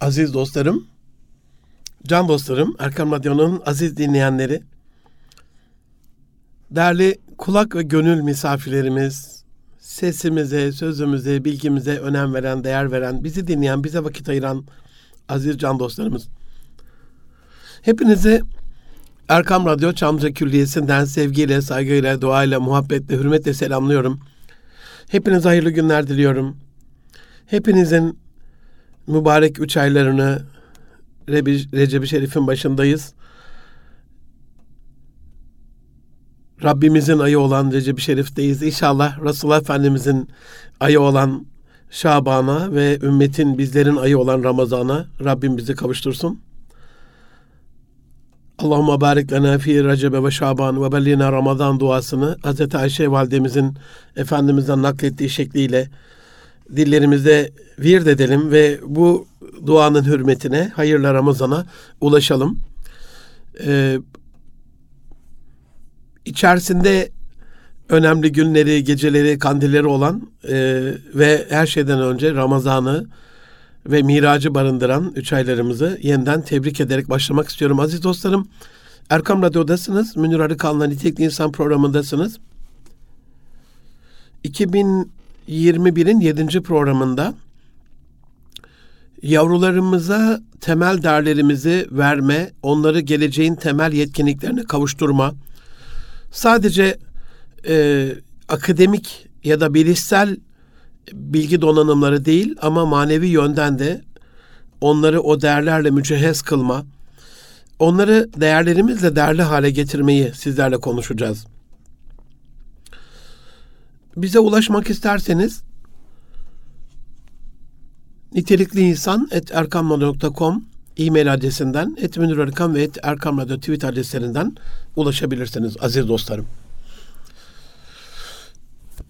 Aziz dostlarım, can dostlarım, Erkam Radyo'nun aziz dinleyenleri, değerli kulak ve gönül misafirlerimiz, sesimize, sözümüze, bilgimize önem veren, değer veren, bizi dinleyen, bize vakit ayıran aziz can dostlarımız. Hepinizi Erkam Radyo Çamlıca Külliyesi'nden sevgiyle, saygıyla, duayla, muhabbetle, hürmetle selamlıyorum. Hepinize hayırlı günler diliyorum. Hepinizin mübarek üç aylarını Recep-i Şerif'in başındayız. Rabbimizin ayı olan Recep-i Şerif'teyiz. İnşallah Resulullah Efendimizin ayı olan Şaban'a ve ümmetin bizlerin ayı olan Ramazan'a Rabbim bizi kavuştursun. Allahümme barik lena fi Recebe ve Şaban ve bellina Ramazan duasını Hz. Ayşe validemizin Efendimiz'den naklettiği şekliyle dillerimizde vird edelim ve bu duanın hürmetine hayırlı Ramazan'a ulaşalım. Ee, içerisinde önemli günleri, geceleri, kandilleri olan e, ve her şeyden önce Ramazan'ı ve miracı barındıran üç aylarımızı yeniden tebrik ederek başlamak istiyorum. Aziz dostlarım, Erkam Radyo'dasınız. Münir Arıkan'la Nitekli İnsan programındasınız. 2021'in 7. programında yavrularımıza temel değerlerimizi verme, onları geleceğin temel yetkinliklerine kavuşturma, sadece e, akademik ya da bilişsel bilgi donanımları değil ama manevi yönden de onları o değerlerle mücehhez kılma, onları değerlerimizle değerli hale getirmeyi sizlerle konuşacağız. Bize ulaşmak isterseniz nitelikli insan et erkamradyo.com e-mail adresinden et Münir ve et Erkam tweet adreslerinden ulaşabilirsiniz aziz dostlarım.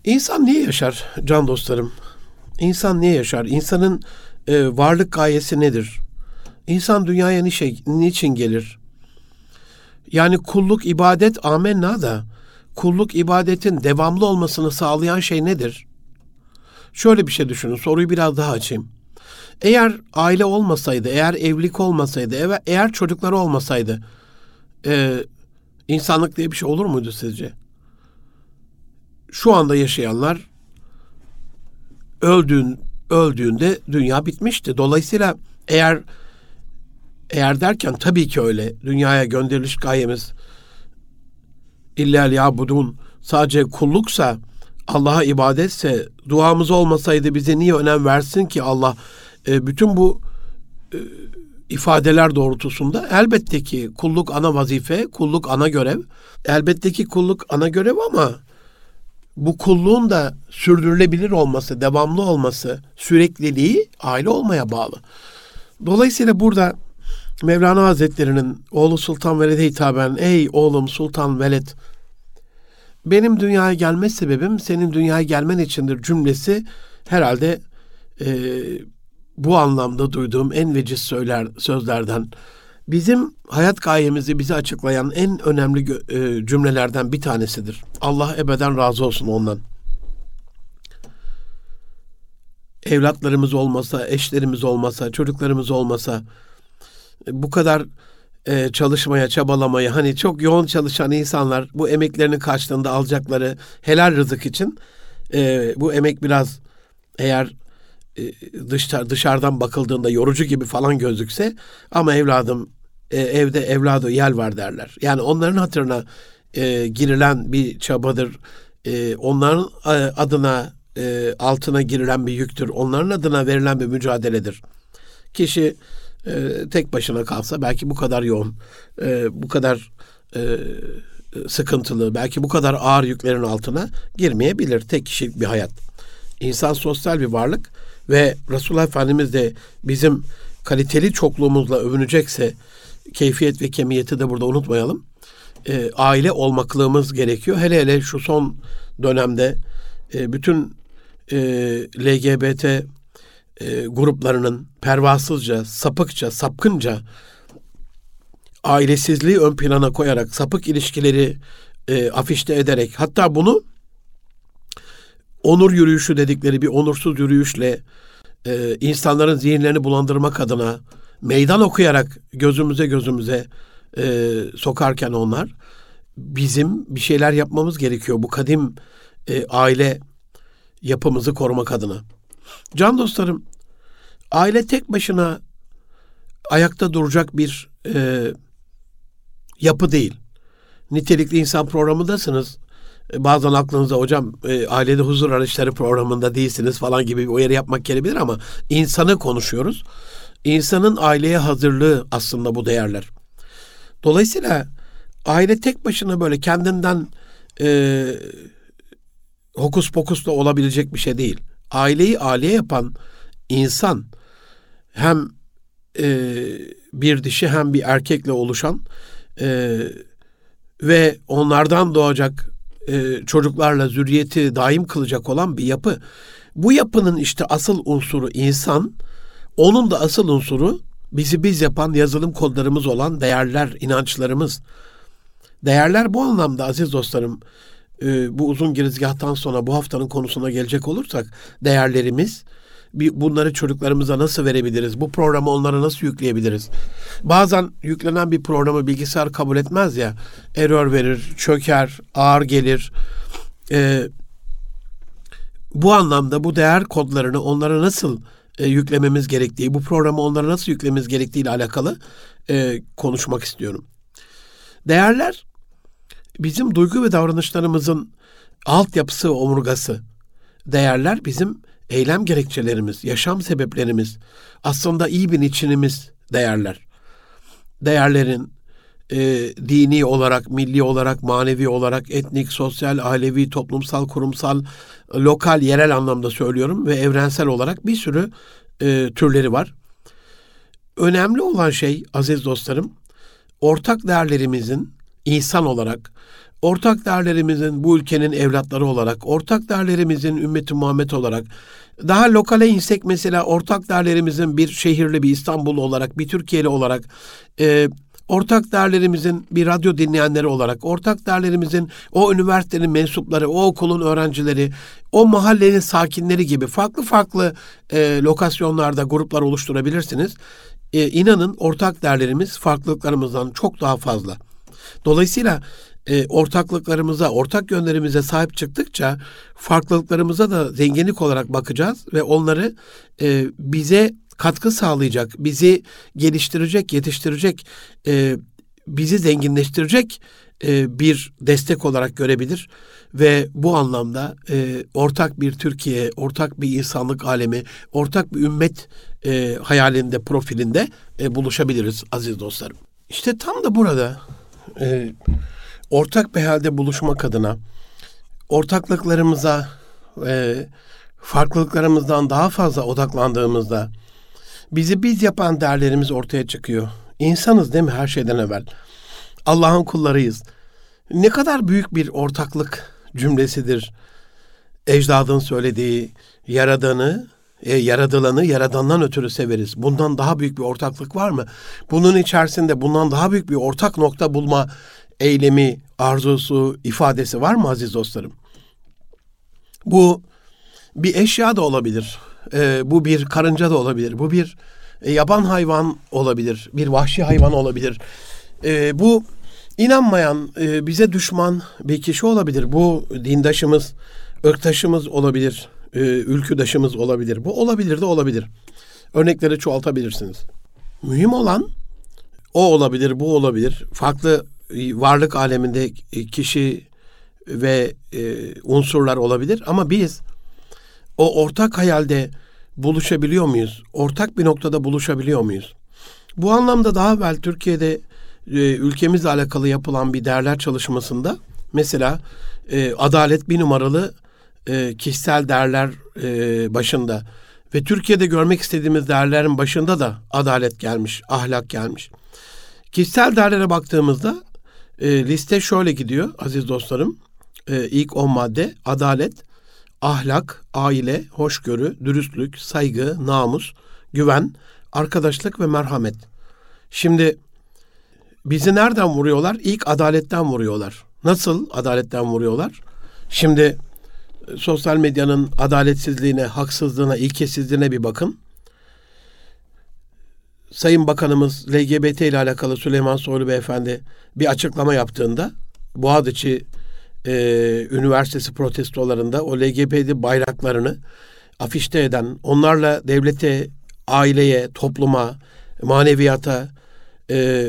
İnsan niye yaşar can dostlarım? İnsan niye yaşar? İnsanın e, varlık gayesi nedir? İnsan dünyaya niçin gelir? Yani kulluk, ibadet amenna da kulluk, ibadetin devamlı olmasını sağlayan şey nedir? Şöyle bir şey düşünün, soruyu biraz daha açayım. Eğer aile olmasaydı, eğer evlilik olmasaydı, eğer çocukları olmasaydı, e, insanlık diye bir şey olur muydu sizce? şu anda yaşayanlar öldüğün öldüğünde dünya bitmişti. Dolayısıyla eğer eğer derken tabii ki öyle. Dünyaya gönderiliş gayemiz illel yabudun sadece kulluksa Allah'a ibadetse duamız olmasaydı bize niye önem versin ki Allah e, bütün bu e, ifadeler doğrultusunda elbette ki kulluk ana vazife, kulluk ana görev. Elbette ki kulluk ana görev ama bu kulluğun da sürdürülebilir olması, devamlı olması, sürekliliği aile olmaya bağlı. Dolayısıyla burada Mevlana Hazretleri'nin oğlu Sultan Veled'e hitaben ey oğlum Sultan Veled benim dünyaya gelme sebebim senin dünyaya gelmen içindir cümlesi herhalde e, bu anlamda duyduğum en veciz söyler, sözlerden bizim hayat gayemizi bize açıklayan en önemli e, cümlelerden bir tanesidir. Allah ebeden razı olsun ondan. Evlatlarımız olmasa, eşlerimiz olmasa, çocuklarımız olmasa e, bu kadar e, çalışmaya, çabalamayı hani çok yoğun çalışan insanlar bu emeklerinin karşılığında alacakları helal rızık için e, bu emek biraz eğer e, dışarı, dışarıdan bakıldığında yorucu gibi falan gözükse ama evladım e, evde evladı yel var derler. Yani onların hatırına e, girilen bir çabadır. E, onların e, adına e, altına girilen bir yüktür. Onların adına verilen bir mücadeledir. Kişi e, tek başına kalsa belki bu kadar yoğun, e, bu kadar e, sıkıntılı, belki bu kadar ağır yüklerin altına girmeyebilir. Tek kişilik bir hayat. İnsan sosyal bir varlık ve Resulullah Efendimiz de bizim kaliteli çokluğumuzla övünecekse keyfiyet ve kemiyeti de burada unutmayalım. E, aile olmaklığımız gerekiyor. Hele hele şu son dönemde e, bütün e, LGBT e, gruplarının pervasızca, sapıkça, sapkınca ailesizliği ön plana koyarak sapık ilişkileri e, afişte ederek hatta bunu onur yürüyüşü dedikleri bir onursuz yürüyüşle e, insanların zihinlerini bulandırmak adına meydan okuyarak gözümüze gözümüze e, sokarken onlar bizim bir şeyler yapmamız gerekiyor bu kadim e, aile yapımızı korumak adına. Can dostlarım, aile tek başına ayakta duracak bir e, yapı değil. Nitelikli insan programındasınız. E, bazen aklınıza hocam e, ailede huzur araçları programında değilsiniz falan gibi bir uyarı yapmak gelebilir ama insanı konuşuyoruz. İnsanın aileye hazırlığı aslında bu değerler. Dolayısıyla aile tek başına böyle kendinden e, hokus pokusla olabilecek bir şey değil. Aileyi aile yapan insan hem e, bir dişi hem bir erkekle oluşan e, ve onlardan doğacak e, çocuklarla zürriyeti daim kılacak olan bir yapı. Bu yapının işte asıl unsuru insan, onun da asıl unsuru bizi biz yapan yazılım kodlarımız olan değerler, inançlarımız. Değerler bu anlamda aziz dostlarım, e, bu uzun girizgahtan sonra bu haftanın konusuna gelecek olursak, değerlerimiz, bir bunları çocuklarımıza nasıl verebiliriz? Bu programı onlara nasıl yükleyebiliriz? Bazen yüklenen bir programı bilgisayar kabul etmez ya. Error verir, çöker, ağır gelir. Ee, bu anlamda bu değer kodlarını onlara nasıl e, yüklememiz gerektiği, bu programı onlara nasıl yüklememiz gerektiği ile alakalı e, konuşmak istiyorum. Değerler bizim duygu ve davranışlarımızın altyapısı, omurgası. Değerler bizim eylem gerekçelerimiz, yaşam sebeplerimiz, aslında iyi bir niçinimiz değerler. Değerlerin e, dini olarak, milli olarak, manevi olarak, etnik, sosyal, ailevi, toplumsal, kurumsal, lokal, yerel anlamda söylüyorum ve evrensel olarak bir sürü e, türleri var. Önemli olan şey aziz dostlarım, ortak değerlerimizin insan olarak, ortak değerlerimizin bu ülkenin evlatları olarak, ortak değerlerimizin ümmeti Muhammed olarak, daha lokale insek mesela ortak değerlerimizin bir şehirli bir İstanbul olarak, bir Türkiye'li olarak, e, ortak değerlerimizin bir radyo dinleyenleri olarak, ortak değerlerimizin o üniversitenin mensupları, o okulun öğrencileri, o mahallenin sakinleri gibi farklı farklı e, lokasyonlarda gruplar oluşturabilirsiniz. E, inanın ortak değerlerimiz farklılıklarımızdan çok daha fazla. Dolayısıyla e, ortaklıklarımıza, ortak yönlerimize sahip çıktıkça farklılıklarımıza da zenginlik olarak bakacağız ve onları e, bize katkı sağlayacak, bizi geliştirecek, yetiştirecek, e, bizi zenginleştirecek e, bir destek olarak görebilir ve bu anlamda e, ortak bir Türkiye, ortak bir insanlık alemi, ortak bir ümmet e, hayalinde, profilinde e, buluşabiliriz aziz dostlarım. İşte tam da burada e, ortak bir halde buluşmak adına ortaklıklarımıza e, farklılıklarımızdan daha fazla odaklandığımızda bizi biz yapan değerlerimiz ortaya çıkıyor. İnsanız değil mi her şeyden evvel? Allah'ın kullarıyız. Ne kadar büyük bir ortaklık cümlesidir. Ecdadın söylediği yaradanı, e, yaradılanı yaradandan ötürü severiz. Bundan daha büyük bir ortaklık var mı? Bunun içerisinde bundan daha büyük bir ortak nokta bulma eylemi, arzusu, ifadesi var mı aziz dostlarım? Bu bir eşya da olabilir. E, bu bir karınca da olabilir. Bu bir e, yaban hayvan olabilir. Bir vahşi hayvan olabilir. E, bu inanmayan, e, bize düşman bir kişi olabilir. Bu dindaşımız, ırktaşımız olabilir. E, ülküdaşımız olabilir. Bu olabilir de olabilir. Örnekleri çoğaltabilirsiniz. Mühim olan o olabilir, bu olabilir. Farklı varlık aleminde kişi ve e, unsurlar olabilir ama biz o ortak hayalde buluşabiliyor muyuz? Ortak bir noktada buluşabiliyor muyuz? Bu anlamda daha evvel Türkiye'de e, ülkemizle alakalı yapılan bir değerler çalışmasında mesela e, adalet bir numaralı e, kişisel değerler e, başında ve Türkiye'de görmek istediğimiz değerlerin başında da adalet gelmiş, ahlak gelmiş. Kişisel değerlere baktığımızda e, liste şöyle gidiyor aziz dostlarım. E, ilk 10 madde adalet, ahlak, aile, hoşgörü, dürüstlük, saygı, namus, güven, arkadaşlık ve merhamet. Şimdi bizi nereden vuruyorlar? İlk adaletten vuruyorlar. Nasıl adaletten vuruyorlar? Şimdi sosyal medyanın adaletsizliğine, haksızlığına, ilkesizliğine bir bakın. Sayın Bakanımız LGBT ile alakalı Süleyman Soylu Beyefendi bir açıklama yaptığında Boğaziçi e, Üniversitesi protestolarında o LGBT bayraklarını afişte eden, onlarla devlete, aileye, topluma, maneviyata, e,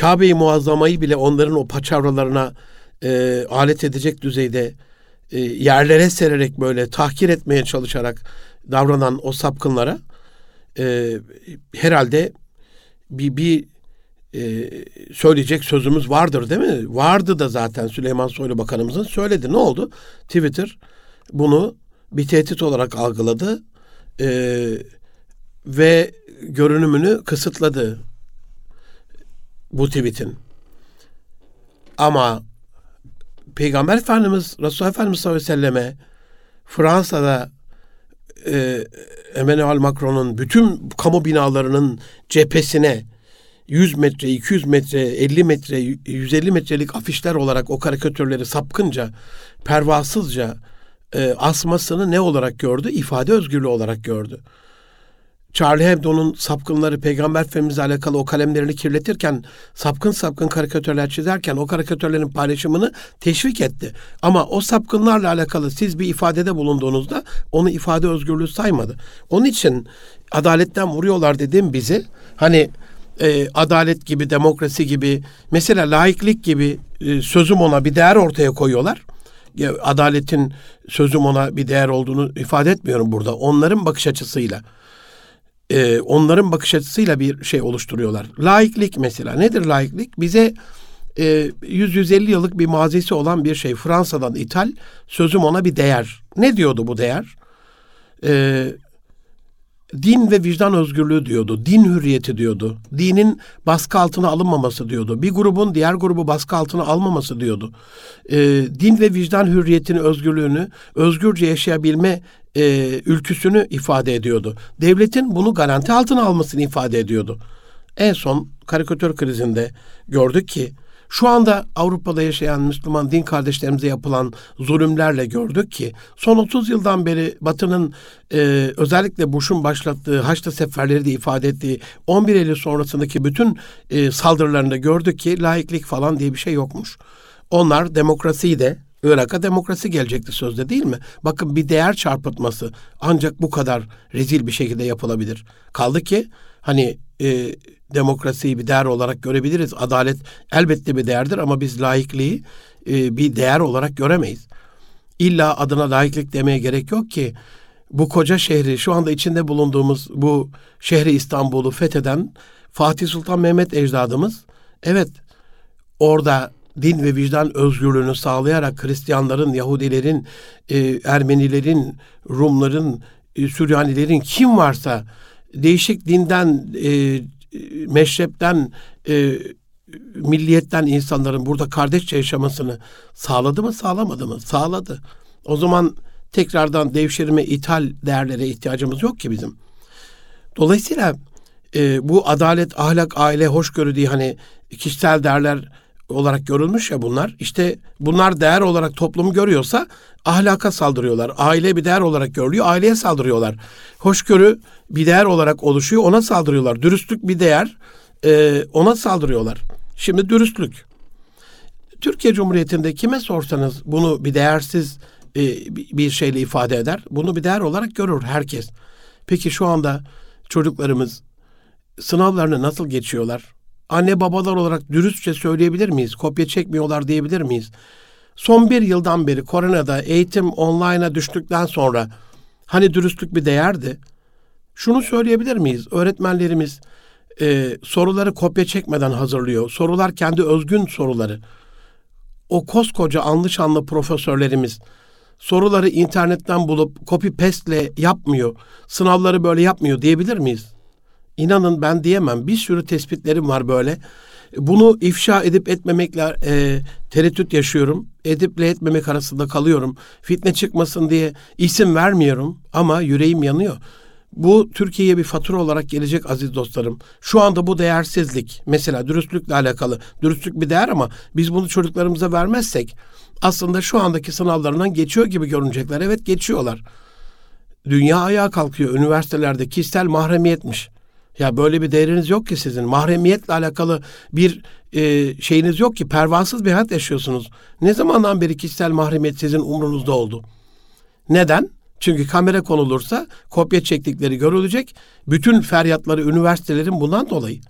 Kabe-i Muazzama'yı bile onların o paçavralarına e, alet edecek düzeyde e, yerlere sererek böyle tahkir etmeye çalışarak davranan o sapkınlara e, herhalde bir, bir e, söyleyecek sözümüz vardır değil mi? Vardı da zaten Süleyman Soylu Bakanımızın söyledi. Ne oldu? Twitter bunu bir tehdit olarak algıladı e, ve görünümünü kısıtladı bu tweetin. Ama Peygamber Efendimiz Resulullah Efendimiz sallallahu aleyhi ve selleme Fransa'da e, Emmanuel Macron'un bütün kamu binalarının cephesine 100 metre, 200 metre, 50 metre, 150 metrelik afişler olarak o karikatürleri sapkınca, pervasızca e, asmasını ne olarak gördü? İfade özgürlüğü olarak gördü. Charlie Hebdo'nun sapkınları Peygamber Efendimiz'le alakalı o kalemlerini kirletirken, sapkın sapkın karikatürler çizerken o karikatürlerin paylaşımını teşvik etti. Ama o sapkınlarla alakalı siz bir ifadede bulunduğunuzda onu ifade özgürlüğü saymadı. Onun için adaletten vuruyorlar dedim bizi. Hani e, adalet gibi, demokrasi gibi, mesela laiklik gibi e, sözüm ona bir değer ortaya koyuyorlar. Adaletin sözüm ona bir değer olduğunu ifade etmiyorum burada. Onların bakış açısıyla e, onların bakış açısıyla bir şey oluşturuyorlar. Laiklik mesela nedir laiklik? Bize e, 100-150 yıllık bir mazisi olan bir şey. Fransa'dan ithal sözüm ona bir değer. Ne diyordu bu değer? E, din ve vicdan özgürlüğü diyordu. Din hürriyeti diyordu. Dinin baskı altına alınmaması diyordu. Bir grubun diğer grubu baskı altına almaması diyordu. E, din ve vicdan hürriyetini, özgürlüğünü, özgürce yaşayabilme e, ülküsünü ifade ediyordu. Devletin bunu garanti altına almasını ifade ediyordu. En son karikatür krizinde gördük ki şu anda Avrupa'da yaşayan Müslüman din kardeşlerimize yapılan zulümlerle gördük ki son 30 yıldan beri Batı'nın e, özellikle Bush'un başlattığı Haçlı seferleri de ifade ettiği 11 Eylül sonrasındaki bütün e, saldırılarında gördük ki laiklik falan diye bir şey yokmuş. Onlar demokrasiyi de Irak'a demokrasi gelecekti sözde değil mi? Bakın bir değer çarpıtması ancak bu kadar rezil bir şekilde yapılabilir. Kaldı ki hani e, demokrasiyi bir değer olarak görebiliriz. Adalet elbette bir değerdir ama biz laikliği e, bir değer olarak göremeyiz. İlla adına laiklik demeye gerek yok ki bu koca şehri şu anda içinde bulunduğumuz bu şehri İstanbul'u fetheden Fatih Sultan Mehmet ecdadımız evet orada din ve vicdan özgürlüğünü sağlayarak Hristiyanların, Yahudilerin, e, Ermenilerin, Rumların, e, Süryanilerin kim varsa değişik dinden, e, meşrepten, e, milliyetten insanların burada kardeşçe yaşamasını sağladı mı, sağlamadı mı? Sağladı. O zaman tekrardan devşirme, ithal değerlere ihtiyacımız yok ki bizim. Dolayısıyla e, bu adalet, ahlak, aile, hoşgörü diye hani kişisel değerler olarak görülmüş ya bunlar. İşte bunlar değer olarak toplum görüyorsa ahlaka saldırıyorlar. Aile bir değer olarak görülüyor, aileye saldırıyorlar. Hoşgörü bir değer olarak oluşuyor, ona saldırıyorlar. Dürüstlük bir değer, e, ona saldırıyorlar. Şimdi dürüstlük. Türkiye Cumhuriyeti'nde kime sorsanız bunu bir değersiz e, bir şeyle ifade eder. Bunu bir değer olarak görür herkes. Peki şu anda çocuklarımız sınavlarını nasıl geçiyorlar? Anne babalar olarak dürüstçe söyleyebilir miyiz? Kopya çekmiyorlar diyebilir miyiz? Son bir yıldan beri koronada eğitim online'a düştükten sonra hani dürüstlük bir değerdi. Şunu söyleyebilir miyiz? Öğretmenlerimiz e, soruları kopya çekmeden hazırlıyor. Sorular kendi özgün soruları. O koskoca anlı şanlı profesörlerimiz soruları internetten bulup copy paste'le yapmıyor. Sınavları böyle yapmıyor diyebilir miyiz? İnanın ben diyemem. Bir sürü tespitlerim var böyle. Bunu ifşa edip etmemekle e, tereddüt yaşıyorum. Ediple etmemek arasında kalıyorum. Fitne çıkmasın diye isim vermiyorum ama yüreğim yanıyor. Bu Türkiye'ye bir fatura olarak gelecek aziz dostlarım. Şu anda bu değersizlik mesela dürüstlükle alakalı. Dürüstlük bir değer ama biz bunu çocuklarımıza vermezsek aslında şu andaki sınavlarından geçiyor gibi görünecekler. Evet geçiyorlar. Dünya ayağa kalkıyor. Üniversitelerde kişisel mahremiyetmiş. Ya böyle bir değeriniz yok ki sizin. Mahremiyetle alakalı bir e, şeyiniz yok ki. Pervasız bir hayat yaşıyorsunuz. Ne zamandan beri kişisel mahremiyet sizin umrunuzda oldu? Neden? Çünkü kamera konulursa kopya çektikleri görülecek. Bütün feryatları üniversitelerin bundan dolayı.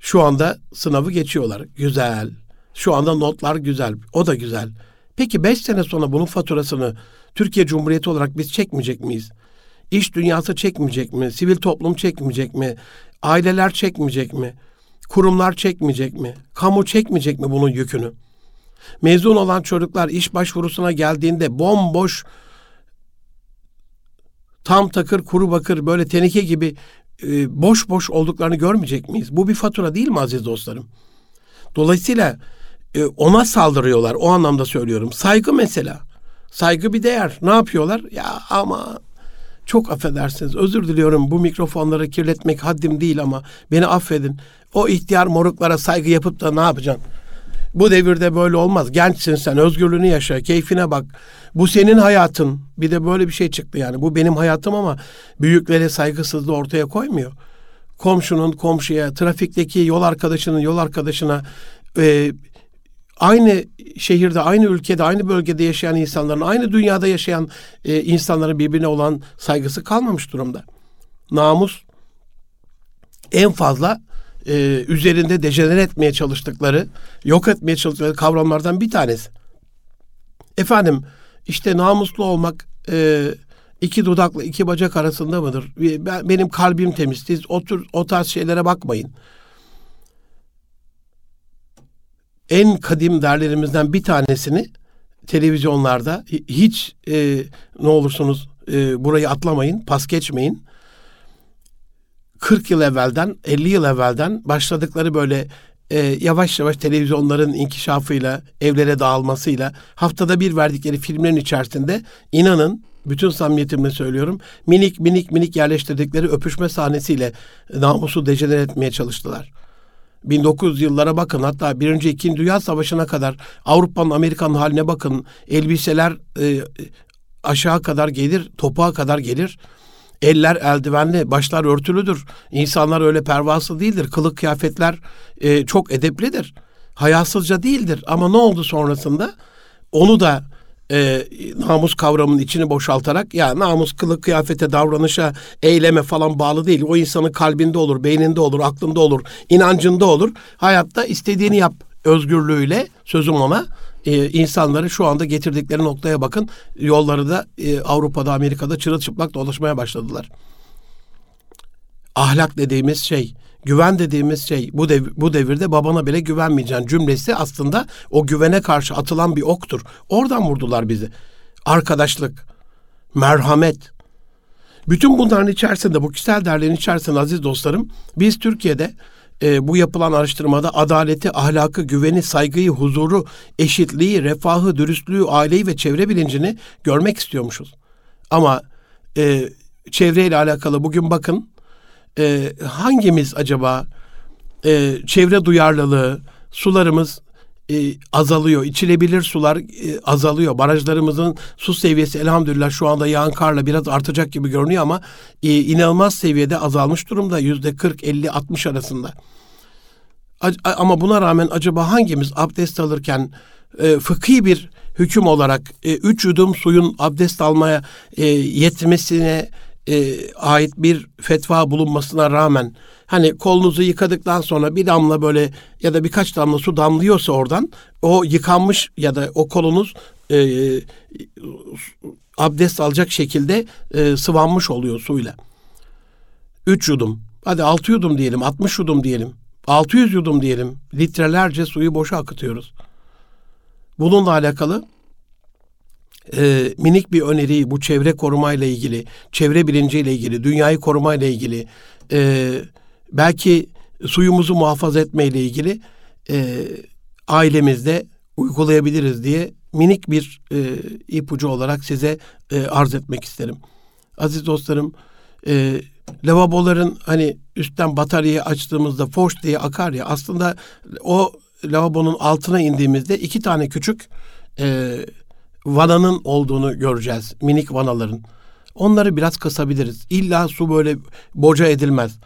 Şu anda sınavı geçiyorlar. Güzel. Şu anda notlar güzel. O da güzel. Peki beş sene sonra bunun faturasını Türkiye Cumhuriyeti olarak biz çekmeyecek miyiz? İş dünyası çekmeyecek mi? Sivil toplum çekmeyecek mi? Aileler çekmeyecek mi? Kurumlar çekmeyecek mi? Kamu çekmeyecek mi bunun yükünü? Mezun olan çocuklar iş başvurusuna geldiğinde bomboş tam takır kuru bakır böyle teneke gibi e, boş boş olduklarını görmeyecek miyiz? Bu bir fatura değil mi aziz dostlarım? Dolayısıyla e, ona saldırıyorlar. O anlamda söylüyorum. Saygı mesela. Saygı bir değer. Ne yapıyorlar? Ya ama çok affedersiniz. Özür diliyorum bu mikrofonları kirletmek haddim değil ama beni affedin. O ihtiyar moruklara saygı yapıp da ne yapacaksın? Bu devirde böyle olmaz. Gençsin sen, özgürlüğünü yaşa, keyfine bak. Bu senin hayatın. Bir de böyle bir şey çıktı yani. Bu benim hayatım ama büyüklere saygısızlığı ortaya koymuyor. Komşunun komşuya, trafikteki yol arkadaşının yol arkadaşına e, aynı şehirde, aynı ülkede, aynı bölgede yaşayan insanların, aynı dünyada yaşayan e, insanların birbirine olan saygısı kalmamış durumda. Namus en fazla e, üzerinde dejenere etmeye çalıştıkları, yok etmeye çalıştıkları kavramlardan bir tanesi. Efendim işte namuslu olmak e, iki dudakla iki bacak arasında mıdır? Ben, benim kalbim temiz. Siz o, tür, o tarz şeylere bakmayın. En kadim derlerimizden bir tanesini televizyonlarda hiç e, ne olursunuz e, burayı atlamayın, pas geçmeyin. 40 yıl evvelden, 50 yıl evvelden başladıkları böyle e, yavaş yavaş televizyonların inkişafıyla, evlere dağılmasıyla haftada bir verdikleri filmlerin içerisinde inanın bütün samimiyetimle söylüyorum minik minik minik yerleştirdikleri öpüşme sahnesiyle namusu dejenere etmeye çalıştılar. 1900 yıllara bakın hatta birinci ikinci dünya savaşına kadar Avrupa'nın Amerika'nın haline bakın elbiseler e, aşağı kadar gelir topuğa kadar gelir Eller eldivenli, başlar örtülüdür. İnsanlar öyle pervasız değildir. Kılık kıyafetler e, çok edeplidir. Hayasızca değildir. Ama ne oldu sonrasında? Onu da e, namus kavramının içini boşaltarak ya namus kılık kıyafete davranışa eyleme falan bağlı değil. O insanın kalbinde olur, beyninde olur, aklında olur, inancında olur. Hayatta istediğini yap özgürlüğüyle sözüm ona e, insanları şu anda getirdikleri noktaya bakın. Yolları da e, Avrupa'da, Amerika'da çırılçıplak dolaşmaya başladılar. Ahlak dediğimiz şey, güven dediğimiz şey bu dev, bu devirde babana bile güvenmeyeceksin cümlesi aslında o güvene karşı atılan bir oktur. Oradan vurdular bizi. Arkadaşlık, merhamet. Bütün bunların içerisinde, bu kişisel değerlerin içerisinde aziz dostlarım, biz Türkiye'de e, bu yapılan araştırmada adaleti, ahlakı, güveni, saygıyı, huzuru, eşitliği, refahı, dürüstlüğü, aileyi ve çevre bilincini görmek istiyormuşuz. Ama e, çevreyle alakalı bugün bakın e, hangimiz acaba e, çevre duyarlılığı, sularımız e, azalıyor. İçilebilir sular e, azalıyor. Barajlarımızın su seviyesi elhamdülillah şu anda yağan karla biraz artacak gibi görünüyor ama e, inanılmaz seviyede azalmış durumda. Yüzde 40, 50, 60 arasında. A- ama buna rağmen acaba hangimiz abdest alırken e, fıkhi bir hüküm olarak e, üç yudum suyun abdest almaya e, yetmesine e, ait bir fetva bulunmasına rağmen hani kolunuzu yıkadıktan sonra bir damla böyle ya da birkaç damla su damlıyorsa oradan o yıkanmış ya da o kolunuz e, abdest alacak şekilde e, sıvanmış oluyor suyla. Üç yudum, hadi altı yudum diyelim, altmış yudum diyelim, altı yüz yudum diyelim. Litrelerce suyu boşa akıtıyoruz. Bununla alakalı e, minik bir öneriyi bu çevre korumayla ilgili, çevre bilinciyle ilgili, dünyayı korumayla ilgili, e, belki suyumuzu muhafaza etmeyle ilgili e, ailemizde uygulayabiliriz diye minik bir e, ipucu olarak size e, arz etmek isterim. aziz dostlarım e, lavaboların hani üstten bataryayı açtığımızda foş diye akar ya aslında o lavabonun altına indiğimizde iki tane küçük e, vananın olduğunu göreceğiz. Minik vanaların. Onları biraz kısabiliriz. İlla su böyle boca edilmez.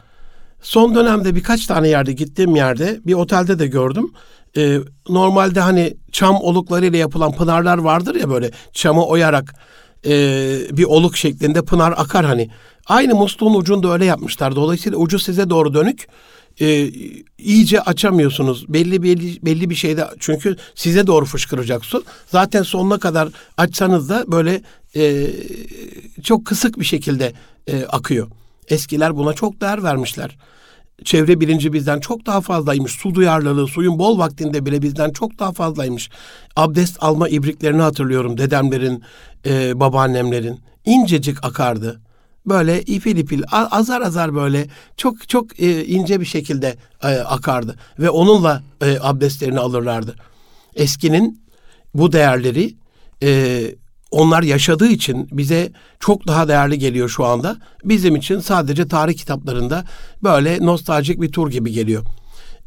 Son dönemde birkaç tane yerde gittiğim yerde bir otelde de gördüm. Ee, normalde hani çam oluklarıyla yapılan pınarlar vardır ya böyle çamı oyarak e, bir oluk şeklinde pınar akar hani. Aynı musluğun ucunu da öyle yapmışlar. Dolayısıyla ucu size doğru dönük. E, iyice açamıyorsunuz. Belli belli belli bir şeyde çünkü size doğru fışkıracak su. Zaten sonuna kadar açsanız da böyle e, çok kısık bir şekilde e, akıyor. Eskiler buna çok değer vermişler. Çevre bilinci bizden çok daha fazlaymış. Su duyarlılığı, suyun bol vaktinde bile bizden çok daha fazlaymış. Abdest alma ibriklerini hatırlıyorum dedemlerin, e, babaannemlerin. İncecik akardı. Böyle ipil ipil, azar azar böyle çok çok e, ince bir şekilde e, akardı. Ve onunla e, abdestlerini alırlardı. Eskinin bu değerleri onlar yaşadığı için bize çok daha değerli geliyor şu anda. Bizim için sadece tarih kitaplarında böyle nostaljik bir tur gibi geliyor.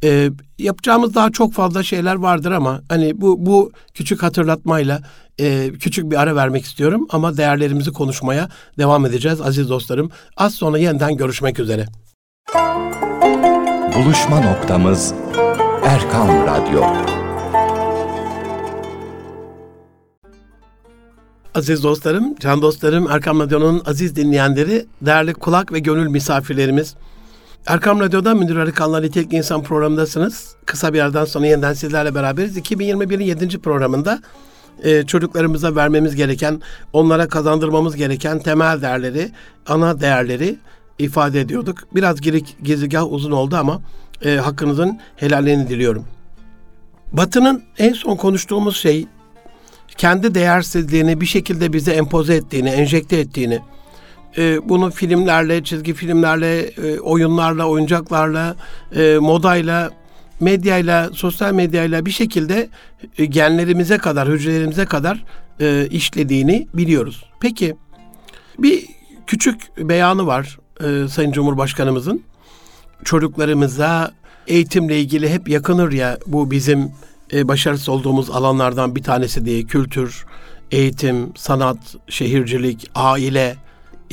Ee, yapacağımız daha çok fazla şeyler vardır ama hani bu bu küçük hatırlatmayla e, küçük bir ara vermek istiyorum ama değerlerimizi konuşmaya devam edeceğiz aziz dostlarım. Az sonra yeniden görüşmek üzere. Buluşma noktamız Erkam Radyo. Aziz dostlarım, can dostlarım, Erkam Radyo'nun aziz dinleyenleri, değerli kulak ve gönül misafirlerimiz. Erkam Radyo'da Münir Arıkan'la Nitelikli İnsan programındasınız. Kısa bir yerden sonra yeniden sizlerle beraberiz. 2021'in 7. programında e, çocuklarımıza vermemiz gereken, onlara kazandırmamız gereken temel değerleri, ana değerleri ifade ediyorduk. Biraz girik, gezigah uzun oldu ama e, hakkınızın helalliğini diliyorum. Batı'nın en son konuştuğumuz şey kendi değersizliğini bir şekilde bize empoze ettiğini, enjekte ettiğini, e, bunu filmlerle, çizgi filmlerle, e, oyunlarla, oyuncaklarla, e, modayla, medyayla, sosyal medyayla bir şekilde e, genlerimize kadar, hücrelerimize kadar e, işlediğini biliyoruz. Peki bir küçük beyanı var e, Sayın Cumhurbaşkanımızın. Çocuklarımıza eğitimle ilgili hep yakınır ya bu bizim e, başarısız olduğumuz alanlardan bir tanesi diye kültür, eğitim, sanat, şehircilik, aile.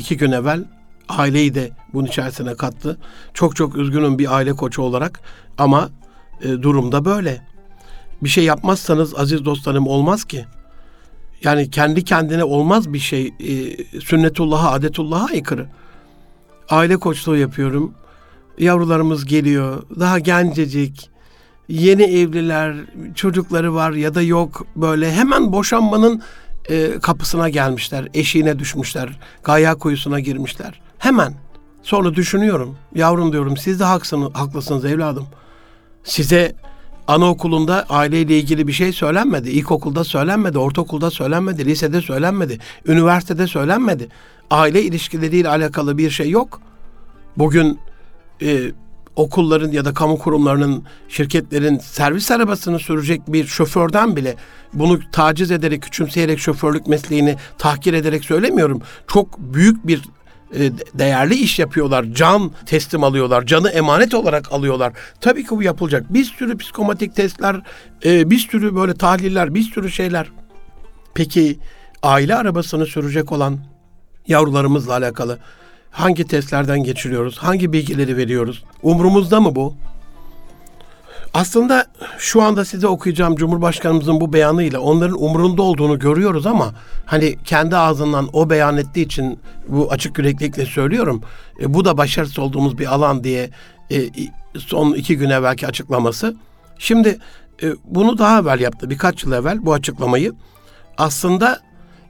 İki gün evvel aileyi de bunun içerisine kattı. Çok çok üzgünüm bir aile koçu olarak ama e, durumda böyle. Bir şey yapmazsanız aziz dostlarım olmaz ki. Yani kendi kendine olmaz bir şey. E, sünnetullah'a, adetullah'a aykırı. Aile koçluğu yapıyorum. Yavrularımız geliyor. Daha gencecik yeni evliler, çocukları var ya da yok böyle hemen boşanmanın e, kapısına gelmişler, eşiğine düşmüşler, gaya kuyusuna girmişler. Hemen. Sonra düşünüyorum, yavrum diyorum siz de haksınız, haklısınız evladım. Size anaokulunda aileyle ilgili bir şey söylenmedi. İlkokulda söylenmedi, ortaokulda söylenmedi, lisede söylenmedi, üniversitede söylenmedi. Aile ilişkileriyle alakalı bir şey yok. Bugün e, okulların ya da kamu kurumlarının, şirketlerin servis arabasını sürecek bir şoförden bile bunu taciz ederek, küçümseyerek şoförlük mesleğini tahkir ederek söylemiyorum. Çok büyük bir e, değerli iş yapıyorlar. Can teslim alıyorlar. Canı emanet olarak alıyorlar. Tabii ki bu yapılacak. Bir sürü psikomatik testler, e, bir sürü böyle tahliller, bir sürü şeyler. Peki aile arabasını sürecek olan yavrularımızla alakalı Hangi testlerden geçiriyoruz? Hangi bilgileri veriyoruz? Umrumuzda mı bu? Aslında şu anda size okuyacağım Cumhurbaşkanımızın bu beyanıyla onların umrunda olduğunu görüyoruz ama hani kendi ağzından o beyan ettiği için bu açık yüreklilikle söylüyorum. E, bu da başarısız olduğumuz bir alan diye e, son iki gün evvelki açıklaması. Şimdi e, bunu daha evvel yaptı birkaç yıl evvel bu açıklamayı. Aslında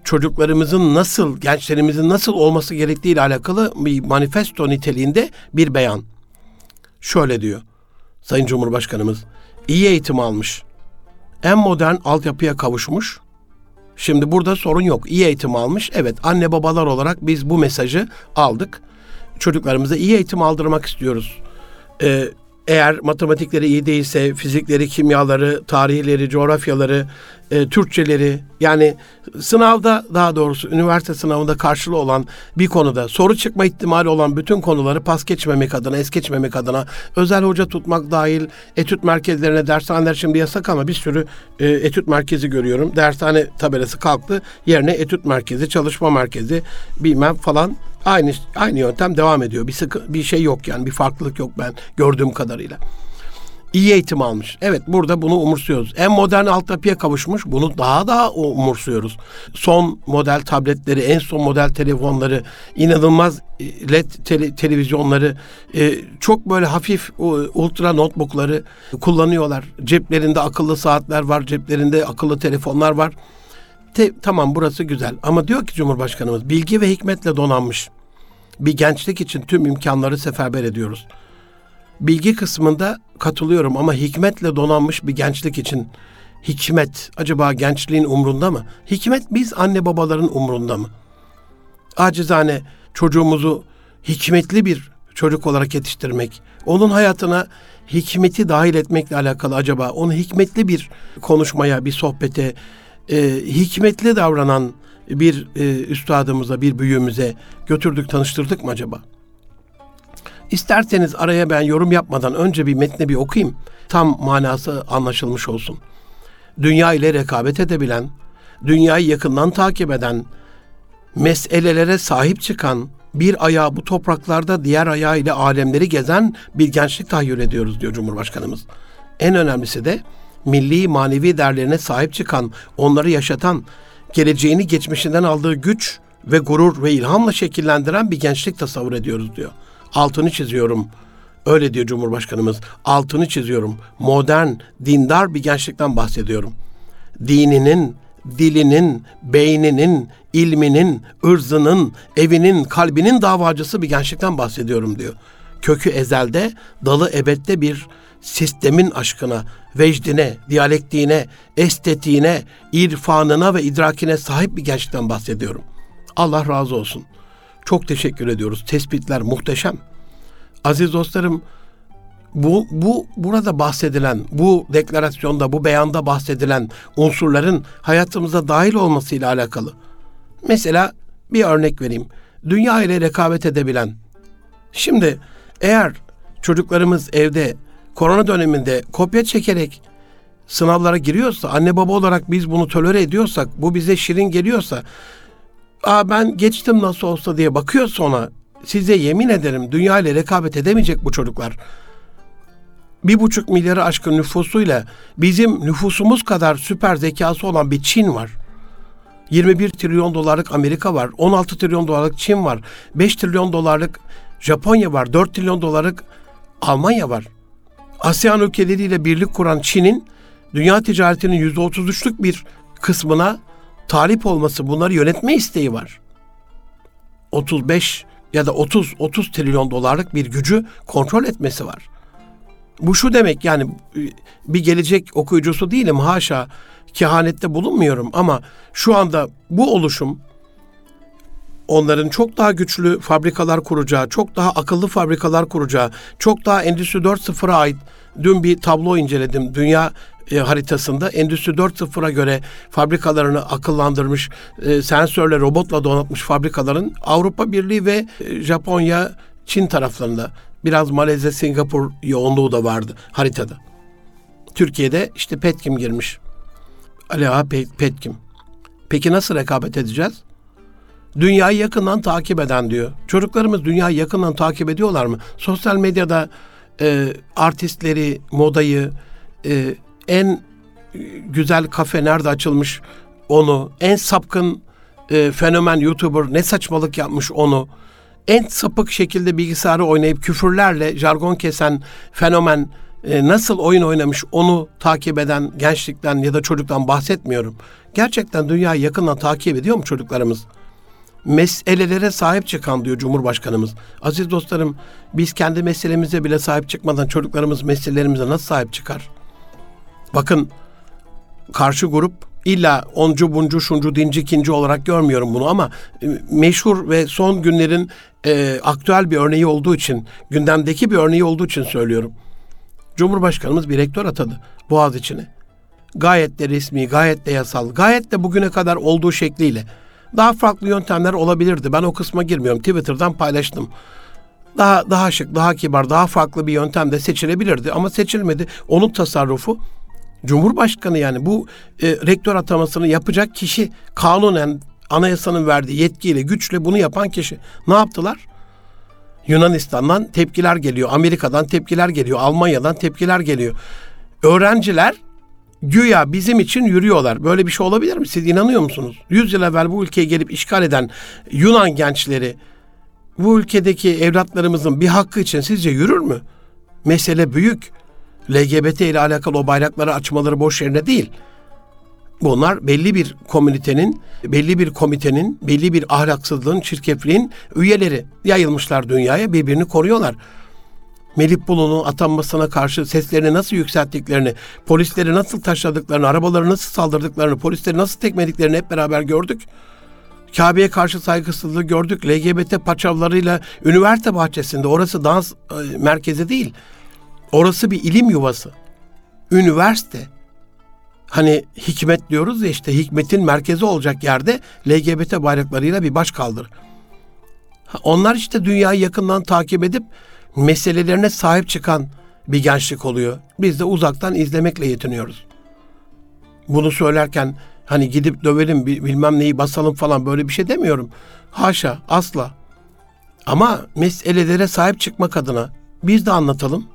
çocuklarımızın nasıl, gençlerimizin nasıl olması gerektiği ile alakalı bir manifesto niteliğinde bir beyan. Şöyle diyor Sayın Cumhurbaşkanımız. iyi eğitim almış. En modern altyapıya kavuşmuş. Şimdi burada sorun yok. İyi eğitim almış. Evet anne babalar olarak biz bu mesajı aldık. Çocuklarımıza iyi eğitim aldırmak istiyoruz. Ee, eğer matematikleri iyi değilse fizikleri, kimyaları, tarihleri, coğrafyaları, e, Türkçeleri yani sınavda daha doğrusu üniversite sınavında karşılığı olan bir konuda soru çıkma ihtimali olan bütün konuları pas geçmemek adına, es geçmemek adına özel hoca tutmak dahil etüt merkezlerine dershaneler şimdi yasak ama bir sürü e, etüt merkezi görüyorum. Dershane tabelası kalktı. Yerine etüt merkezi, çalışma merkezi bilmem falan aynı aynı yöntem devam ediyor. Bir sıkı bir şey yok yani bir farklılık yok ben gördüğüm kadarıyla iyi eğitim almış. Evet burada bunu umursuyoruz. En modern altyapıya kavuşmuş. Bunu daha daha umursuyoruz. Son model tabletleri, en son model telefonları, inanılmaz e, LED tele, televizyonları, e, çok böyle hafif ultra notebookları kullanıyorlar. Ceplerinde akıllı saatler var, ceplerinde akıllı telefonlar var. Te, tamam burası güzel ama diyor ki Cumhurbaşkanımız bilgi ve hikmetle donanmış bir gençlik için tüm imkanları seferber ediyoruz bilgi kısmında katılıyorum ama hikmetle donanmış bir gençlik için hikmet acaba gençliğin umrunda mı? Hikmet biz anne babaların umrunda mı? Acizane çocuğumuzu hikmetli bir çocuk olarak yetiştirmek, onun hayatına hikmeti dahil etmekle alakalı acaba onu hikmetli bir konuşmaya, bir sohbete, e, hikmetli davranan bir e, üstadımıza, bir büyüğümüze götürdük, tanıştırdık mı acaba? İsterseniz araya ben yorum yapmadan önce bir metni bir okuyayım. Tam manası anlaşılmış olsun. Dünya ile rekabet edebilen, dünyayı yakından takip eden, meselelere sahip çıkan, bir ayağı bu topraklarda diğer ayağı ile alemleri gezen bir gençlik tahayyül ediyoruz diyor Cumhurbaşkanımız. En önemlisi de milli manevi değerlerine sahip çıkan, onları yaşatan, geleceğini geçmişinden aldığı güç ve gurur ve ilhamla şekillendiren bir gençlik tasavvur ediyoruz diyor altını çiziyorum. Öyle diyor Cumhurbaşkanımız. Altını çiziyorum. Modern, dindar bir gençlikten bahsediyorum. Dininin, dilinin, beyninin, ilminin, ırzının, evinin, kalbinin davacısı bir gençlikten bahsediyorum diyor. Kökü ezelde, dalı ebette bir sistemin aşkına, vecdine, diyalektiğine, estetiğine, irfanına ve idrakine sahip bir gençlikten bahsediyorum. Allah razı olsun.'' Çok teşekkür ediyoruz. Tespitler muhteşem. Aziz dostlarım, bu, bu burada bahsedilen, bu deklarasyonda, bu beyanda bahsedilen unsurların hayatımıza dahil olmasıyla alakalı. Mesela bir örnek vereyim. Dünya ile rekabet edebilen. Şimdi eğer çocuklarımız evde korona döneminde kopya çekerek sınavlara giriyorsa, anne baba olarak biz bunu tolere ediyorsak, bu bize şirin geliyorsa Aa ben geçtim nasıl olsa diye bakıyor sonra size yemin ederim dünya ile rekabet edemeyecek bu çocuklar. Bir buçuk milyarı aşkın nüfusuyla bizim nüfusumuz kadar süper zekası olan bir Çin var. 21 trilyon dolarlık Amerika var. 16 trilyon dolarlık Çin var. 5 trilyon dolarlık Japonya var. 4 trilyon dolarlık Almanya var. ASEAN ülkeleriyle birlik kuran Çin'in dünya ticaretinin %33'lük bir kısmına talip olması, bunları yönetme isteği var. 35 ya da 30 30 trilyon dolarlık bir gücü kontrol etmesi var. Bu şu demek yani bir gelecek okuyucusu değilim haşa kehanette bulunmuyorum ama şu anda bu oluşum onların çok daha güçlü fabrikalar kuracağı, çok daha akıllı fabrikalar kuracağı, çok daha Endüstri 4.0'a ait dün bir tablo inceledim. Dünya e, haritasında Endüstri 4.0'a göre fabrikalarını akıllandırmış, e, sensörle, robotla donatmış fabrikaların Avrupa Birliği ve e, Japonya, Çin taraflarında biraz Malezya, Singapur yoğunluğu da vardı haritada. Türkiye'de işte Petkim girmiş. Aleha Petkim. Peki nasıl rekabet edeceğiz? Dünyayı yakından takip eden diyor. Çocuklarımız dünyayı yakından takip ediyorlar mı? Sosyal medyada e, artistleri, modayı, e, en güzel kafe nerede açılmış onu, en sapkın e, fenomen YouTuber ne saçmalık yapmış onu, en sapık şekilde bilgisayarı oynayıp küfürlerle jargon kesen fenomen e, nasıl oyun oynamış onu takip eden gençlikten ya da çocuktan bahsetmiyorum. Gerçekten dünyayı yakından takip ediyor mu çocuklarımız? Meselelere sahip çıkan diyor Cumhurbaşkanımız. Aziz dostlarım biz kendi meselemize bile sahip çıkmadan çocuklarımız meselelerimize nasıl sahip çıkar? Bakın karşı grup illa oncu buncu şuncu dinci ikinci olarak görmüyorum bunu ama e, meşhur ve son günlerin e, aktüel bir örneği olduğu için gündemdeki bir örneği olduğu için söylüyorum. Cumhurbaşkanımız bir rektör atadı Boğaz içine. Gayet de resmi, gayet de yasal, gayet de bugüne kadar olduğu şekliyle. Daha farklı yöntemler olabilirdi. Ben o kısma girmiyorum. Twitter'dan paylaştım. Daha daha şık, daha kibar, daha farklı bir yöntem de seçilebilirdi ama seçilmedi. Onun tasarrufu Cumhurbaşkanı yani bu e, rektör atamasını yapacak kişi kanunen anayasanın verdiği yetkiyle, güçle bunu yapan kişi. Ne yaptılar? Yunanistan'dan tepkiler geliyor, Amerika'dan tepkiler geliyor, Almanya'dan tepkiler geliyor. Öğrenciler güya bizim için yürüyorlar. Böyle bir şey olabilir mi? Siz inanıyor musunuz? Yüz yıl evvel bu ülkeye gelip işgal eden Yunan gençleri bu ülkedeki evlatlarımızın bir hakkı için sizce yürür mü? Mesele büyük. LGBT ile alakalı o bayrakları açmaları boş yerine değil. Bunlar belli bir komünitenin, belli bir komitenin, belli bir ahlaksızlığın, çirkefliğin üyeleri. Yayılmışlar dünyaya, birbirini koruyorlar. Melih Bulu'nun atanmasına karşı seslerini nasıl yükselttiklerini, polisleri nasıl taşladıklarını, arabaları nasıl saldırdıklarını, polisleri nasıl tekmediklerini hep beraber gördük. Kabe'ye karşı saygısızlığı gördük. LGBT paçavlarıyla üniversite bahçesinde, orası dans e, merkezi değil. Orası bir ilim yuvası. Üniversite. Hani hikmet diyoruz ya işte hikmetin merkezi olacak yerde LGBT bayraklarıyla bir baş kaldır. Onlar işte dünyayı yakından takip edip meselelerine sahip çıkan bir gençlik oluyor. Biz de uzaktan izlemekle yetiniyoruz. Bunu söylerken hani gidip dövelim bilmem neyi basalım falan böyle bir şey demiyorum. Haşa asla. Ama meselelere sahip çıkmak adına biz de anlatalım.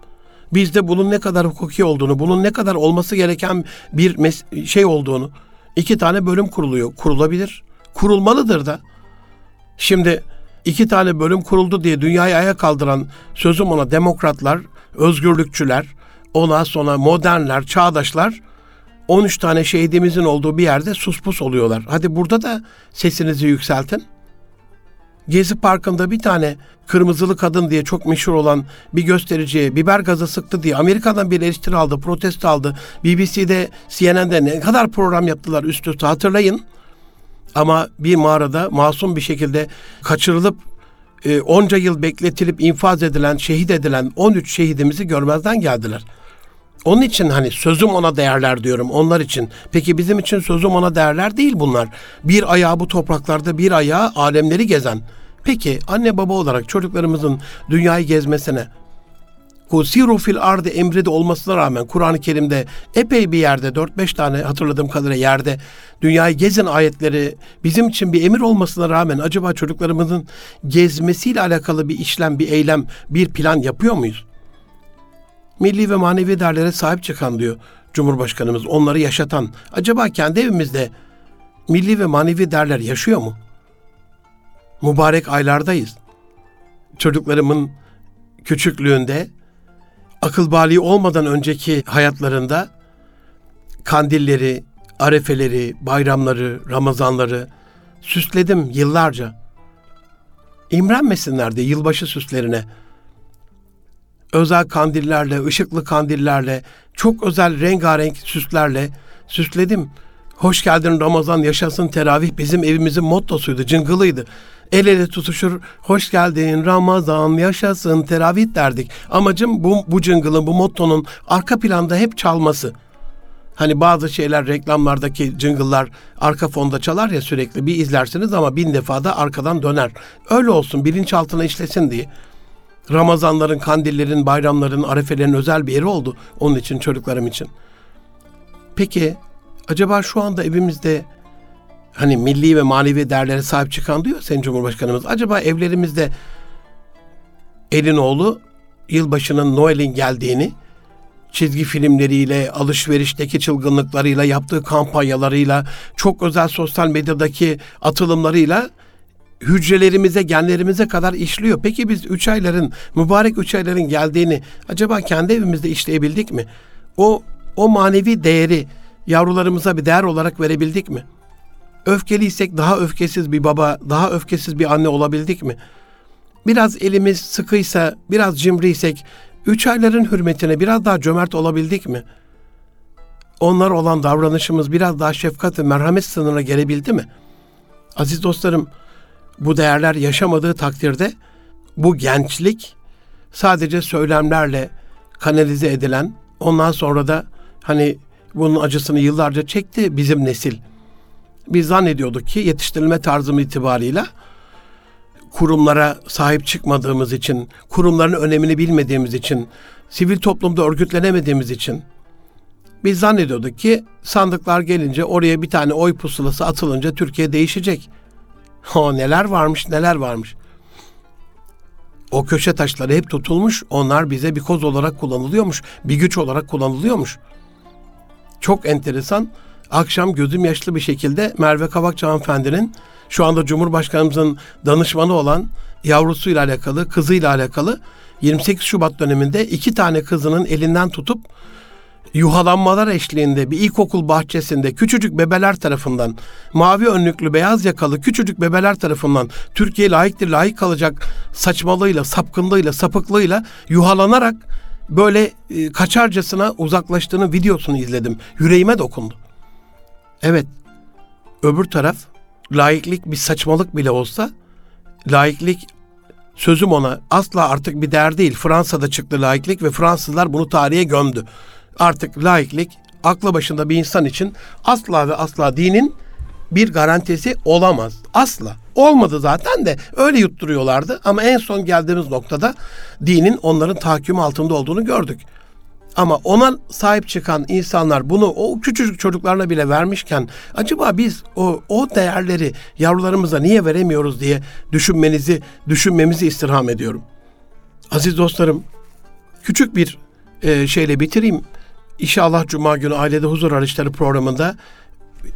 Biz de bunun ne kadar hukuki olduğunu, bunun ne kadar olması gereken bir mes- şey olduğunu. iki tane bölüm kuruluyor. Kurulabilir. Kurulmalıdır da. Şimdi iki tane bölüm kuruldu diye dünyayı ayağa kaldıran sözüm ona demokratlar, özgürlükçüler, ona sonra modernler, çağdaşlar 13 tane şehidimizin olduğu bir yerde suspus oluyorlar. Hadi burada da sesinizi yükseltin. Gezi Parkı'nda bir tane kırmızılı kadın diye çok meşhur olan bir göstericiye biber gazı sıktı diye Amerika'dan bir eleştiri aldı, protesto aldı. BBC'de, CNN'de ne kadar program yaptılar üst üste hatırlayın. Ama bir mağarada masum bir şekilde kaçırılıp e, onca yıl bekletilip infaz edilen, şehit edilen 13 şehidimizi görmezden geldiler. Onun için hani sözüm ona değerler diyorum onlar için. Peki bizim için sözüm ona değerler değil bunlar. Bir ayağı bu topraklarda bir ayağı alemleri gezen. Peki anne baba olarak çocuklarımızın dünyayı gezmesine Kusiru fil ardı emri de olmasına rağmen Kur'an-ı Kerim'de epey bir yerde 4-5 tane hatırladığım kadarıyla yerde dünyayı gezin ayetleri bizim için bir emir olmasına rağmen acaba çocuklarımızın gezmesiyle alakalı bir işlem, bir eylem, bir plan yapıyor muyuz? milli ve manevi değerlere sahip çıkan diyor Cumhurbaşkanımız. Onları yaşatan. Acaba kendi evimizde milli ve manevi değerler yaşıyor mu? Mübarek aylardayız. Çocuklarımın küçüklüğünde akıl bali olmadan önceki hayatlarında kandilleri, arefeleri, bayramları, ramazanları süsledim yıllarca. İmrenmesinler de yılbaşı süslerine özel kandillerle, ışıklı kandillerle, çok özel rengarenk süslerle süsledim. Hoş geldin Ramazan yaşasın teravih bizim evimizin mottosuydu, cıngılıydı. El ele tutuşur, hoş geldin Ramazan yaşasın teravih derdik. Amacım bu, bu cıngılın, bu mottonun arka planda hep çalması. Hani bazı şeyler reklamlardaki cıngıllar arka fonda çalar ya sürekli bir izlersiniz ama bin defa da arkadan döner. Öyle olsun bilinçaltına işlesin diye. Ramazanların, kandillerin, bayramların, arefelerin özel bir yeri oldu onun için çocuklarım için. Peki acaba şu anda evimizde hani milli ve manevi değerlere sahip çıkan diyor Sayın Cumhurbaşkanımız. Acaba evlerimizde elin oğlu yılbaşının Noel'in geldiğini çizgi filmleriyle, alışverişteki çılgınlıklarıyla, yaptığı kampanyalarıyla, çok özel sosyal medyadaki atılımlarıyla hücrelerimize, genlerimize kadar işliyor. Peki biz üç ayların, mübarek üç ayların geldiğini acaba kendi evimizde işleyebildik mi? O, o manevi değeri yavrularımıza bir değer olarak verebildik mi? Öfkeliysek daha öfkesiz bir baba, daha öfkesiz bir anne olabildik mi? Biraz elimiz sıkıysa, biraz cimriysek, üç ayların hürmetine biraz daha cömert olabildik mi? Onlar olan davranışımız biraz daha şefkat ve merhamet sınırına gelebildi mi? Aziz dostlarım, bu değerler yaşamadığı takdirde bu gençlik sadece söylemlerle, kanalize edilen, ondan sonra da hani bunun acısını yıllarca çekti bizim nesil. Biz zannediyorduk ki yetiştirilme tarzım itibarıyla kurumlara sahip çıkmadığımız için, kurumların önemini bilmediğimiz için, sivil toplumda örgütlenemediğimiz için biz zannediyorduk ki sandıklar gelince oraya bir tane oy pusulası atılınca Türkiye değişecek. O neler varmış neler varmış. O köşe taşları hep tutulmuş. Onlar bize bir koz olarak kullanılıyormuş. Bir güç olarak kullanılıyormuş. Çok enteresan. Akşam gözüm yaşlı bir şekilde Merve Kavakçı hanımefendinin şu anda Cumhurbaşkanımızın danışmanı olan yavrusuyla alakalı, kızıyla alakalı 28 Şubat döneminde iki tane kızının elinden tutup yuhalanmalar eşliğinde bir ilkokul bahçesinde küçücük bebeler tarafından mavi önlüklü beyaz yakalı küçücük bebeler tarafından Türkiye layıktır layık kalacak saçmalığıyla sapkınlığıyla sapıklığıyla yuhalanarak böyle e, kaçarcasına uzaklaştığını videosunu izledim. Yüreğime dokundu. Evet öbür taraf laiklik bir saçmalık bile olsa laiklik sözüm ona asla artık bir değer değil. Fransa'da çıktı laiklik ve Fransızlar bunu tarihe gömdü artık laiklik aklı başında bir insan için asla ve asla dinin bir garantisi olamaz. Asla. Olmadı zaten de öyle yutturuyorlardı ama en son geldiğimiz noktada dinin onların tahakküm altında olduğunu gördük. Ama ona sahip çıkan insanlar bunu o küçücük çocuklarına bile vermişken acaba biz o, o değerleri yavrularımıza niye veremiyoruz diye düşünmenizi, düşünmemizi istirham ediyorum. Aziz dostlarım, küçük bir e, şeyle bitireyim. İnşallah Cuma günü Ailede Huzur Arayışları programında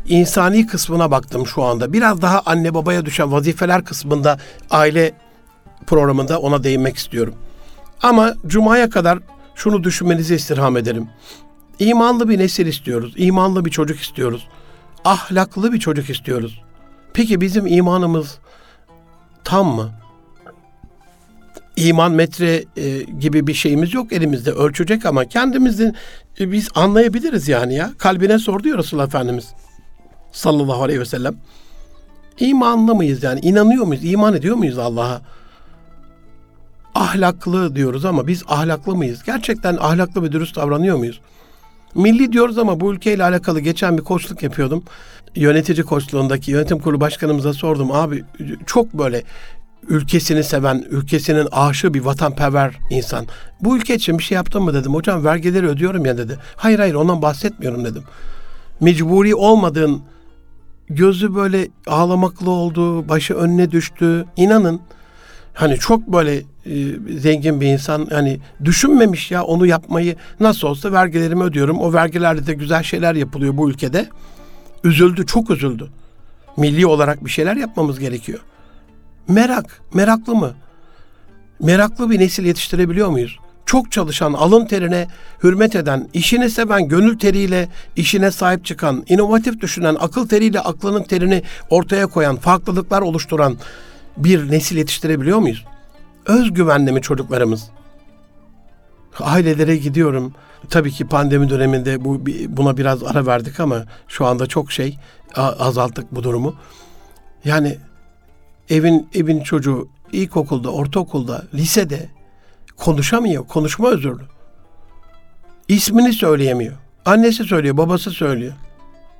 insani kısmına baktım şu anda. Biraz daha anne babaya düşen vazifeler kısmında aile programında ona değinmek istiyorum. Ama Cuma'ya kadar şunu düşünmenizi istirham ederim. İmanlı bir nesil istiyoruz. imanlı bir çocuk istiyoruz. Ahlaklı bir çocuk istiyoruz. Peki bizim imanımız tam mı? iman metre e, gibi bir şeyimiz yok elimizde ölçecek ama kendimizin e, biz anlayabiliriz yani ya. Kalbine sor diyor Resulullah Efendimiz sallallahu aleyhi ve sellem. İmanlı mıyız yani? inanıyor muyuz? iman ediyor muyuz Allah'a? Ahlaklı diyoruz ama biz ahlaklı mıyız? Gerçekten ahlaklı ve dürüst davranıyor muyuz? Milli diyoruz ama bu ülkeyle alakalı geçen bir koçluk yapıyordum. Yönetici koçluğundaki yönetim kurulu başkanımıza sordum. Abi çok böyle ülkesini seven, ülkesinin aşığı bir vatanperver insan. Bu ülke için bir şey yaptın mı dedim. Hocam vergileri ödüyorum ya dedi. Hayır hayır ondan bahsetmiyorum dedim. Mecburi olmadığın gözü böyle ağlamaklı oldu, başı önüne düştü. İnanın hani çok böyle e, zengin bir insan hani düşünmemiş ya onu yapmayı nasıl olsa vergilerimi ödüyorum. O vergilerle de güzel şeyler yapılıyor bu ülkede. Üzüldü, çok üzüldü. Milli olarak bir şeyler yapmamız gerekiyor. Merak, meraklı mı? Meraklı bir nesil yetiştirebiliyor muyuz? Çok çalışan, alın terine hürmet eden, işini seven, gönül teriyle işine sahip çıkan, inovatif düşünen, akıl teriyle aklının terini ortaya koyan, farklılıklar oluşturan bir nesil yetiştirebiliyor muyuz? Özgüvenli mi çocuklarımız? Ailelere gidiyorum. Tabii ki pandemi döneminde bu buna biraz ara verdik ama şu anda çok şey azalttık bu durumu. Yani evin evin çocuğu ilkokulda, ortaokulda, lisede konuşamıyor, konuşma özürlü. İsmini söyleyemiyor. Annesi söylüyor, babası söylüyor.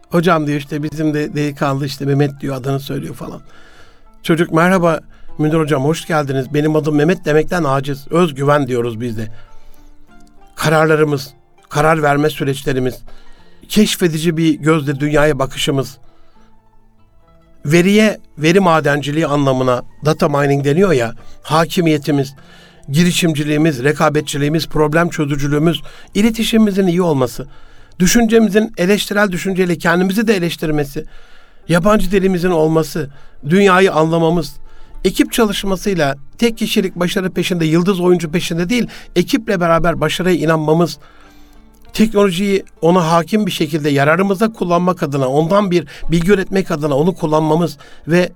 Hocam diyor işte bizim de delikanlı işte Mehmet diyor adını söylüyor falan. Çocuk merhaba Münir hocam hoş geldiniz. Benim adım Mehmet demekten aciz. Özgüven diyoruz biz de. Kararlarımız, karar verme süreçlerimiz, keşfedici bir gözle dünyaya bakışımız, veriye, veri madenciliği anlamına data mining deniyor ya, hakimiyetimiz, girişimciliğimiz, rekabetçiliğimiz, problem çözücülüğümüz, iletişimimizin iyi olması, düşüncemizin eleştirel düşünceyle kendimizi de eleştirmesi, yabancı dilimizin olması, dünyayı anlamamız, ekip çalışmasıyla tek kişilik başarı peşinde, yıldız oyuncu peşinde değil, ekiple beraber başarıya inanmamız, teknolojiyi ona hakim bir şekilde yararımıza kullanmak adına, ondan bir bilgi üretmek adına onu kullanmamız ve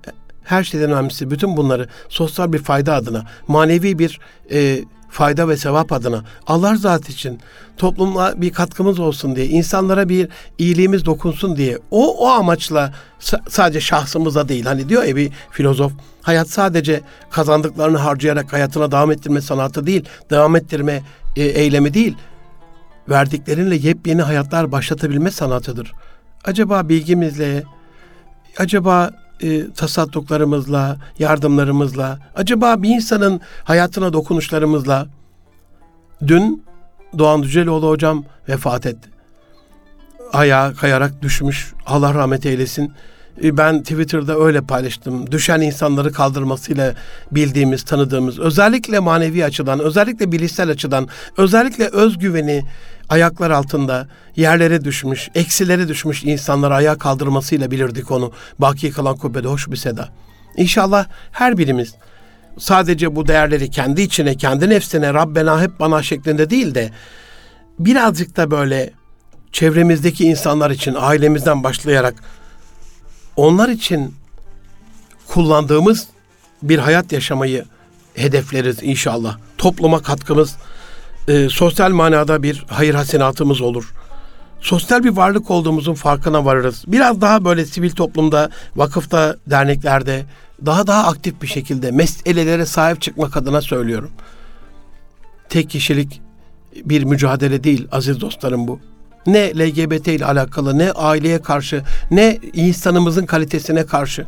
her şeyden önemlisi bütün bunları sosyal bir fayda adına, manevi bir e, fayda ve sevap adına, Allah rızası için, topluma bir katkımız olsun diye, insanlara bir iyiliğimiz dokunsun diye, o o amaçla sa- sadece şahsımıza değil, hani diyor ya bir filozof, hayat sadece kazandıklarını harcayarak hayatına devam ettirme sanatı değil, devam ettirme e, eylemi değil, verdiklerinle yepyeni hayatlar başlatabilme sanatıdır. Acaba bilgimizle, acaba e, tasadduklarımızla, yardımlarımızla, acaba bir insanın hayatına dokunuşlarımızla, dün Doğan Düzeloğlu hocam vefat etti. Ayağa kayarak düşmüş. Allah rahmet eylesin. E, Ben Twitter'da öyle paylaştım. Düşen insanları kaldırmasıyla bildiğimiz, tanıdığımız, özellikle manevi açıdan, özellikle bilişsel açıdan, özellikle özgüveni ayaklar altında yerlere düşmüş, eksilere düşmüş insanları ayağa kaldırmasıyla bilirdik onu. Baki kalan kubbede hoş bir seda. İnşallah her birimiz sadece bu değerleri kendi içine, kendi nefsine, Rabbena hep bana şeklinde değil de birazcık da böyle çevremizdeki insanlar için ailemizden başlayarak onlar için kullandığımız bir hayat yaşamayı hedefleriz inşallah. Topluma katkımız, e, sosyal manada bir hayır hasenatımız olur. Sosyal bir varlık olduğumuzun farkına varırız. Biraz daha böyle sivil toplumda, vakıfta, derneklerde daha daha aktif bir şekilde meselelere sahip çıkmak adına söylüyorum. Tek kişilik bir mücadele değil aziz dostlarım bu. Ne LGBT ile alakalı, ne aileye karşı, ne insanımızın kalitesine karşı,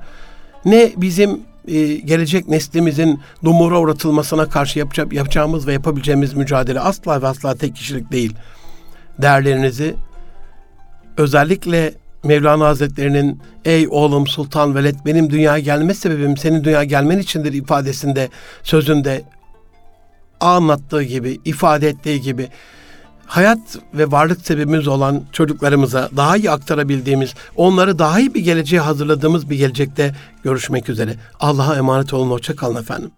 ne bizim e, gelecek neslimizin dumura uğratılmasına karşı yapacak, yapacağımız ve yapabileceğimiz mücadele asla ve asla tek kişilik değil. Değerlerinizi özellikle Mevlana Hazretleri'nin ey oğlum sultan velet benim dünyaya gelme sebebim senin dünyaya gelmen içindir ifadesinde sözünde anlattığı gibi ifade ettiği gibi hayat ve varlık sebebimiz olan çocuklarımıza daha iyi aktarabildiğimiz, onları daha iyi bir geleceğe hazırladığımız bir gelecekte görüşmek üzere. Allah'a emanet olun, hoşça kalın efendim.